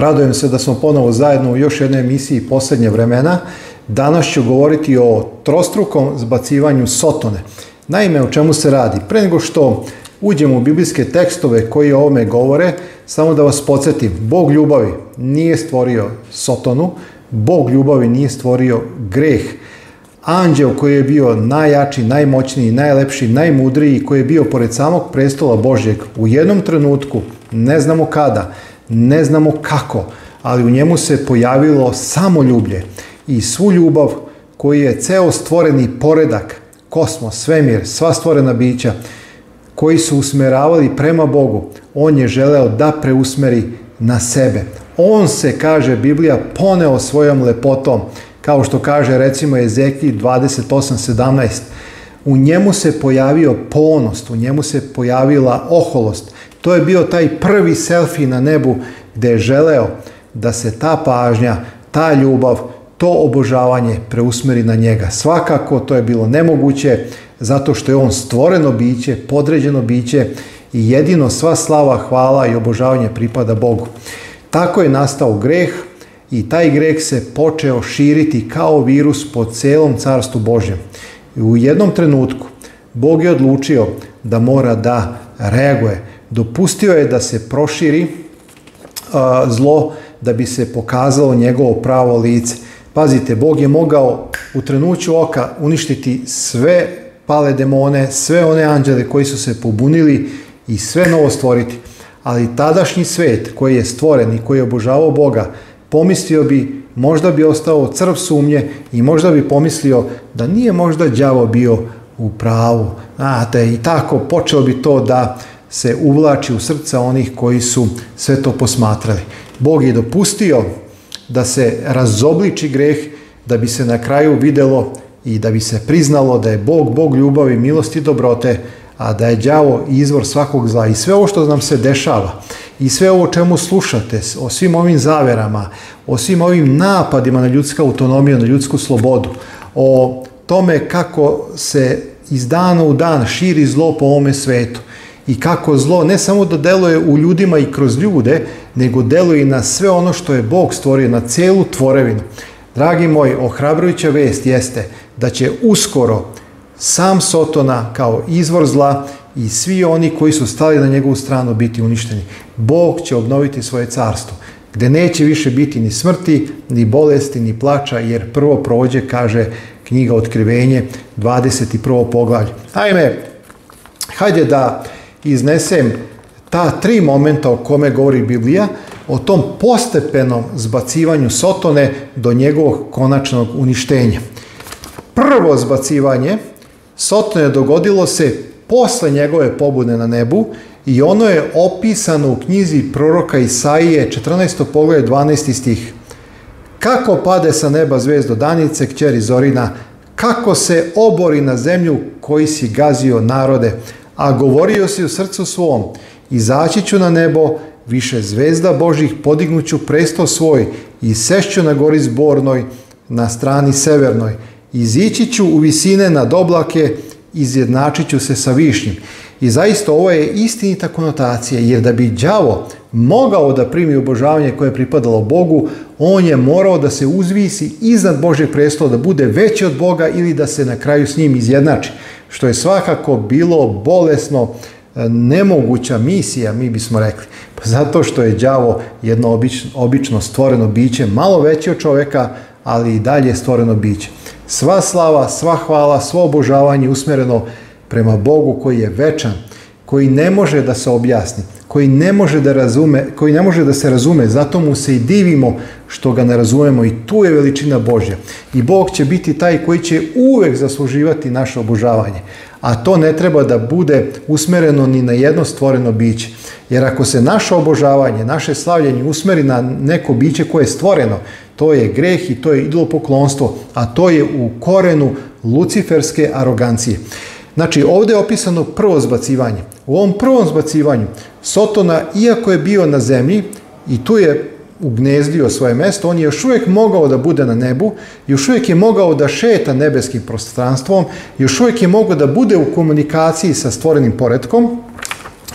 Radojem se da smo ponovo zajedno u još jednoj emisiji Poslednje vremena. Danas ću govoriti o trostrukom zbacivanju Sotone. Naime, o čemu se radi? Pre nego što uđemo u biblijske tekstove koji o ovome govore, samo da vas podsjetim, Bog ljubavi nije stvorio Sotonu, Bog ljubavi nije stvorio greh. Anđeo koji je bio najjači, najmoćniji, najlepši, najmudriji, koji je bio pored samog prestola Božjeg u jednom trenutku, ne znamo kada, Ne znamo kako, ali u njemu se pojavilo samo ljublje i svu ljubav koji je ceo stvoreni poredak, kosmos, svemir, sva stvorena bića, koji su usmeravali prema Bogu, on je želeo da preusmeri na sebe. On se, kaže Biblija, poneo svojom lepotom, kao što kaže recimo Ezekij 28.17. U njemu se pojavio ponost, u njemu se pojavila oholost, To je bio taj prvi selfie na nebu gde je želeo da se ta pažnja, ta ljubav, to obožavanje preusmeri na njega. Svakako to je bilo nemoguće zato što je on stvoreno biće, podređeno biće i jedino sva slava, hvala i obožavanje pripada Bogu. Tako je nastao greh i taj greh se počeo širiti kao virus po celom carstvu Božjem. U jednom trenutku Bog je odlučio da mora da reaguje. Dopustio je da se proširi a, zlo da bi se pokazalo njegovo pravo lice. Pazite, Bog je mogao u trenuću oka uništiti sve pale demone, sve one anđele koji su se pobunili i sve novo stvoriti. Ali tadašnji svet koji je stvoren i koji je obožavao Boga, pomislio bi, možda bi ostao crv sumnje i možda bi pomislio da nije možda đavo bio u pravu. Znate, i tako počeo bi to da se uvlači u srca onih koji su sve to posmatrali. Bog je dopustio da se razobliči greh, da bi se na kraju videlo i da bi se priznalo da je Bog, Bog ljubavi, milosti i dobrote, a da je đavo izvor svakog zla. I sve ovo što nam se dešava, i sve ovo čemu slušate, o svim ovim zaverama, o svim ovim napadima na ljudsku autonomiju, na ljudsku slobodu, o tome kako se iz dana u dan širi zlo po ovome svetu, i kako zlo ne samo da deluje u ljudima i kroz ljude, nego deluje i na sve ono što je Bog stvorio, na celu tvorevinu. Dragi moji, ohrabrujuća vest jeste da će uskoro sam Sotona kao izvor zla i svi oni koji su stali na njegovu stranu biti uništeni. Bog će obnoviti svoje carstvo, gde neće više biti ni smrti, ni bolesti, ni plača, jer prvo prođe, kaže knjiga Otkrivenje, 21. poglavlje. Naime, hajde da iznesem ta tri momenta o kome govori Biblija, o tom postepenom zbacivanju Sotone do njegovog konačnog uništenja. Prvo zbacivanje Sotone dogodilo se posle njegove pobude na nebu i ono je opisano u knjizi proroka Isaije 14. pogled 12. stih. Kako pade sa neba zvezdo Danice, kćeri Zorina, kako se obori na zemlju koji si gazio narode, a govorio si u srcu svom, izaći ću na nebo, više zvezda Božih podignuću presto svoj i sešću na gori zbornoj, na strani severnoj. Izići ću u visine nad oblake, izjednačit ću se sa višnjim. I zaista ovo je istinita konotacija, jer da bi đavo mogao da primi obožavanje koje je pripadalo Bogu, on je morao da se uzvisi iznad Božeg prestola, da bude veći od Boga ili da se na kraju s njim izjednači što je svakako bilo bolesno e, nemoguća misija, mi bismo rekli. Pa zato što je đavo jedno obično, obično stvoreno biće, malo veće od čoveka, ali i dalje stvoreno biće. Sva slava, sva hvala, svo obožavanje usmjereno prema Bogu koji je večan, koji ne može da se objasni, koji ne može da razume, koji ne može da se razume, zato mu se i divimo što ga ne razumemo i tu je veličina Božja. I Bog će biti taj koji će uvek zasluživati naše obožavanje. A to ne treba da bude usmereno ni na jedno stvoreno biće. Jer ako se naše obožavanje, naše slavljenje usmeri na neko biće koje je stvoreno, to je greh i to je idolopoklonstvo, a to je u korenu luciferske arogancije. Znači, ovde je opisano prvo zbacivanje. U ovom prvom zbacivanju Sotona, iako je bio na zemlji i tu je ugnezdio svoje mesto, on je još uvijek mogao da bude na nebu, još uvijek je mogao da šeta nebeskim prostranstvom, još uvijek je mogao da bude u komunikaciji sa stvorenim poredkom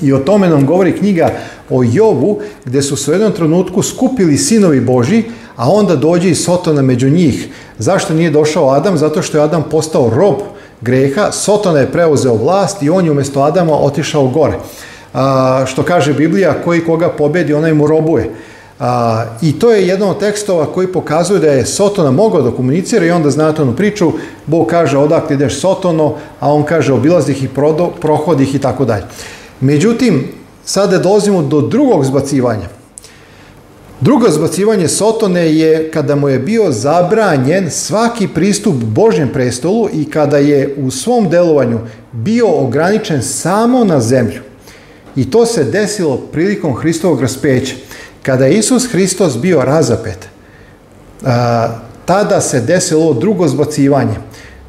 i o tome nam govori knjiga o Jovu, gde su se u jednom trenutku skupili sinovi Boži, a onda dođe i Sotona među njih. Zašto nije došao Adam? Zato što je Adam postao rob greha, Sotona je preuzeo vlast i on je umesto Adama otišao gore. A, što kaže Biblija, koji koga pobedi, onaj mu robuje. A, I to je jedan od tekstova koji pokazuje da je Sotona mogao da komunicira i onda znate onu priču, Bog kaže odakle ideš Sotono, a on kaže obilazih i prodo, prohodih i tako dalje. Međutim, sada dolazimo do drugog zbacivanja. Drugo zbacivanje Sotone je kada mu je bio zabranjen svaki pristup Božjem prestolu i kada je u svom delovanju bio ograničen samo na zemlju. I to se desilo prilikom Hristovog raspeća. Kada je Isus Hristos bio razapet, a, tada se desilo drugo zbacivanje.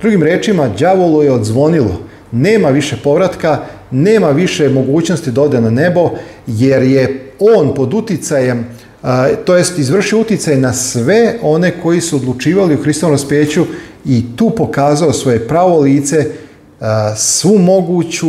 Drugim rečima, đavolu je odzvonilo. Nema više povratka, nema više mogućnosti da ode na nebo, jer je on pod uticajem to jest izvršio uticaj na sve one koji su odlučivali u Hristovom raspeću i tu pokazao svoje pravo lice, svu moguću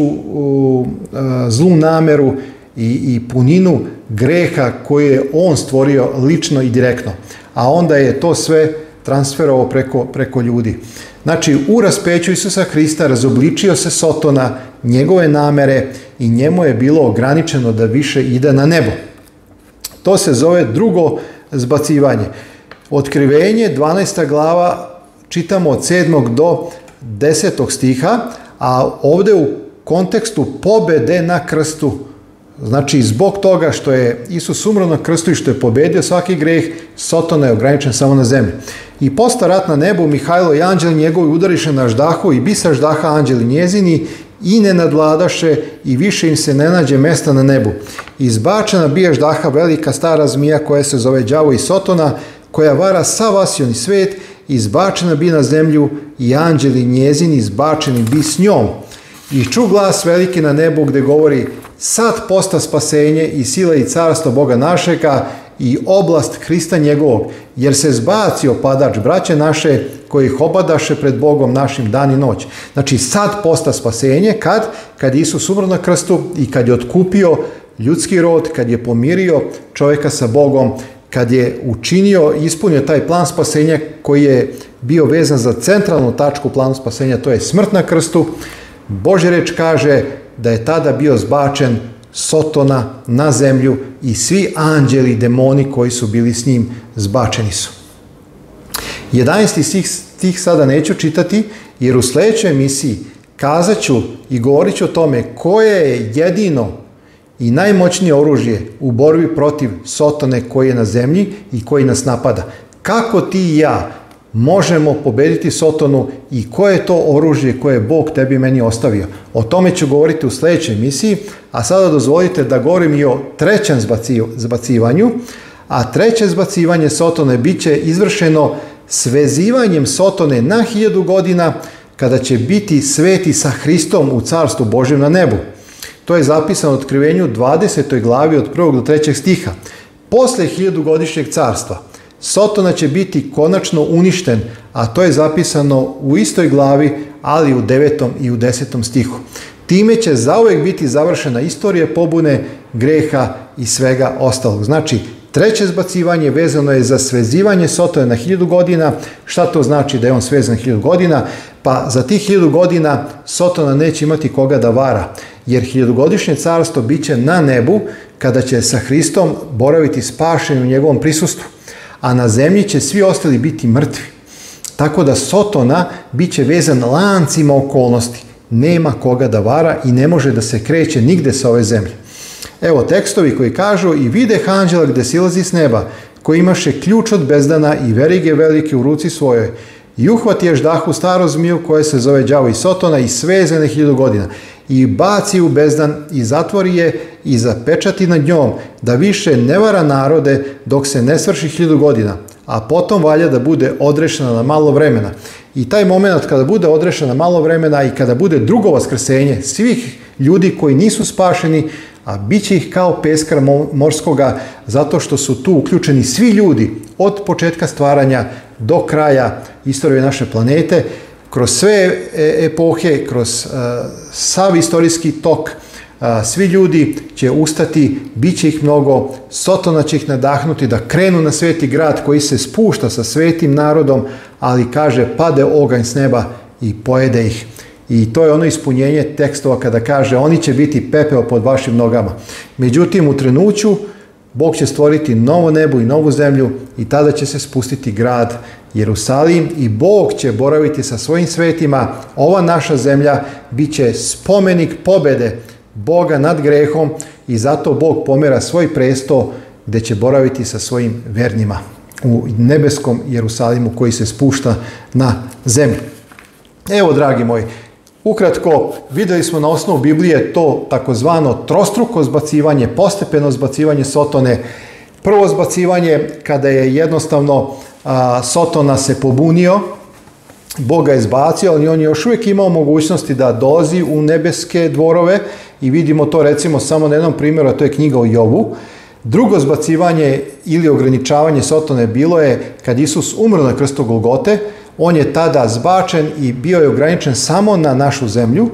zlu nameru i, i puninu greha koju je on stvorio lično i direktno. A onda je to sve transferovao preko, preko ljudi. Znači, u raspeću Isusa Hrista razobličio se Sotona, njegove namere i njemu je bilo ograničeno da više ide na nebo. To se zove drugo zbacivanje. Otkrivenje, 12. glava, čitamo od 7. do 10. stiha, a ovde u kontekstu pobede na krstu, znači zbog toga što je Isus umro na krstu i što je pobedio svaki greh, Sotona je ograničen samo na zemlji. I posta rat na nebu, Mihajlo i anđeli njegovi udariše na ždahu i bisa ždaha anđeli njezini i ne nadvladaše i više im se ne nađe mesta na nebu. Izbačena bijaš daha velika stara zmija koja se zove đavo i sotona, koja vara sav vasioni svet, izbačena bi na zemlju i anđeli njezini izbačeni bi s njom. I ču glas veliki na nebu gde govori sad posta spasenje i sila i carstvo Boga našega i oblast Krista njegovog, jer se zbacio padač braće naše koji ih obadaše pred Bogom našim dan i noć. Znači sad posta spasenje, kad? Kad Isus umro na krstu i kad je otkupio ljudski rod, kad je pomirio čovjeka sa Bogom, kad je učinio, ispunio taj plan spasenja koji je bio vezan za centralnu tačku planu spasenja, to je smrt na krstu, Bože reč kaže da je tada bio zbačen Sotona na zemlju i svi anđeli i demoni koji su bili s njim zbačeni su. 11. stih, stih sada neću čitati jer u sledećoj emisiji kazat ću i govorit ću o tome koje je jedino i najmoćnije oružje u borbi protiv Sotone koji je na zemlji i koji nas napada. Kako ti i ja možemo pobediti Sotonu i koje je to oružje koje je Bog tebi meni ostavio. O tome ću govoriti u sledećoj emisiji, a sada dozvolite da govorim i o trećem zbacivanju, a treće zbacivanje Sotone bit će izvršeno svezivanjem Sotone na hiljadu godina kada će biti sveti sa Hristom u carstvu Božem na nebu. To je zapisano u otkrivenju 20. glavi od 1. do 3. stiha. Posle godišnjeg carstva – Sotona će biti konačno uništen, a to je zapisano u istoj glavi, ali u devetom i u desetom stihu. Time će zauvek biti završena istorija pobune, greha i svega ostalog. Znači, Treće zbacivanje vezano je za svezivanje Sotone na 1000 godina. Šta to znači da je on svezan 1000 godina? Pa za tih 1000 godina Sotona neće imati koga da vara, jer hiljadugodišnje carstvo biće na nebu kada će sa Hristom boraviti spašen u njegovom prisustvu a na zemlji će svi ostali biti mrtvi. Tako da Sotona biće vezan lancima okolnosti. Nema koga da vara i ne može da se kreće nigde sa ove zemlje. Evo tekstovi koji kažu i vide anđela gde silazi s neba, koji imaše ključ od bezdana i verige velike u ruci svojoj. I uhvati dahu staru zmiju koja se zove Đavo i Sotona i sveze na hiljadu godina i baci u bezdan i zatvori je i zapečati nad njom da više ne vara narode dok se ne svrši hiljadu godina, a potom valja da bude odrešena na malo vremena. I taj moment kada bude odrešena na malo vremena i kada bude drugo vaskrsenje svih ljudi koji nisu spašeni, a bit će ih kao peskar morskoga zato što su tu uključeni svi ljudi od početka stvaranja do kraja istorije naše planete, kroz sve e, epohe, kroz e, sav istorijski tok, e, svi ljudi će ustati, bit će ih mnogo, Sotona će ih nadahnuti da krenu na sveti grad koji se spušta sa svetim narodom, ali kaže pade oganj s neba i pojede ih. I to je ono ispunjenje tekstova kada kaže oni će biti pepeo pod vašim nogama. Međutim, u trenuću Bog će stvoriti novo nebo i novu zemlju i tada će se spustiti grad Jerusalim i Bog će boraviti sa svojim svetima. Ova naša zemlja bit će spomenik pobede Boga nad grehom i zato Bog pomera svoj presto gdje će boraviti sa svojim vernima u nebeskom Jerusalimu koji se spušta na zemlju. Evo, dragi moji, Ukratko, videli smo na osnovu Biblije to takozvano trostruko zbacivanje, postepeno zbacivanje Sotone. Prvo zbacivanje kada je jednostavno a, Sotona se pobunio, Boga je zbacio, ali on je još uvijek imao mogućnosti da dolazi u nebeske dvorove i vidimo to recimo samo na jednom primjeru, a to je knjiga o Jovu. Drugo zbacivanje ili ograničavanje Sotone bilo je kad Isus umro na krstu Golgote, on je tada zbačen i bio je ograničen samo na našu zemlju.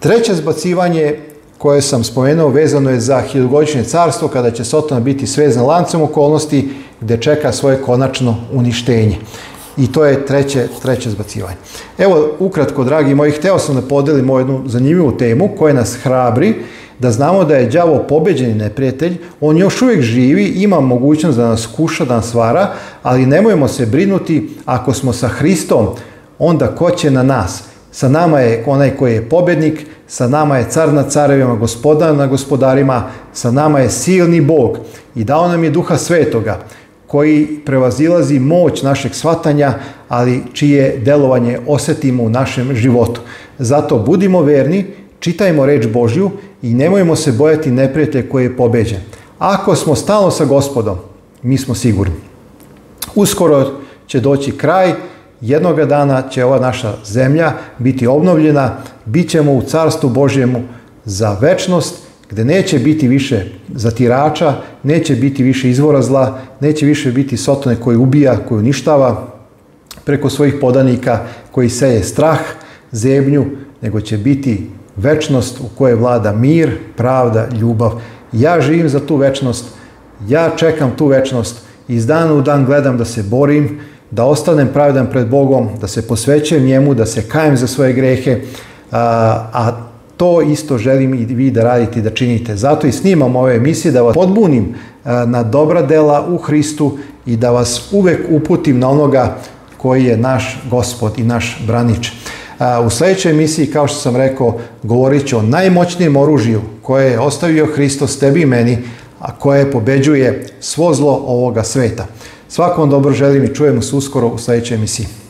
Treće zbacivanje koje sam spomenuo vezano je za hiljugodišnje carstvo kada će Sotona biti svezan lancem okolnosti gde čeka svoje konačno uništenje. I to je treće, treće zbacivanje. Evo, ukratko, dragi moji, hteo sam da podelim ovu jednu zanimljivu temu koja nas hrabri da znamo da je đavo pobeđeni neprijatelj, on još uvijek živi, ima mogućnost da nas kuša, da nas vara, ali nemojmo se brinuti ako smo sa Hristom, onda ko će na nas? Sa nama je onaj koji je pobednik, sa nama je car nad carevima, gospodar nad gospodarima, sa nama je silni Bog i dao nam je duha svetoga koji prevazilazi moć našeg shvatanja, ali čije delovanje osetimo u našem životu. Zato budimo verni Čitajmo reč Božju i nemojmo se bojati neprijete koji je pobeđen. Ako smo stalno sa gospodom, mi smo sigurni. Uskoro će doći kraj, jednoga dana će ova naša zemlja biti obnovljena, bit ćemo u carstvu Božjemu za večnost, gde neće biti više zatirača, neće biti više izvora zla, neće više biti sotone koji ubija, koji uništava preko svojih podanika, koji seje strah, zemlju, nego će biti večnost u kojoj vlada mir, pravda, ljubav. Ja živim za tu večnost, ja čekam tu večnost, iz dana u dan gledam da se borim, da ostanem pravedan pred Bogom, da se posvećujem njemu, da se kajem za svoje grehe, a, a to isto želim i vi da radite i da činite. Zato i snimam ove emisije da vas podbunim na dobra dela u Hristu i da vas uvek uputim na onoga koji je naš gospod i naš branič. U sledećoj emisiji, kao što sam rekao, govorit ću o najmoćnijem oružju koje je ostavio Hristos tebi i meni, a koje pobeđuje svo zlo ovoga sveta. Svakom dobro želim i čujemo se uskoro u sledećoj emisiji.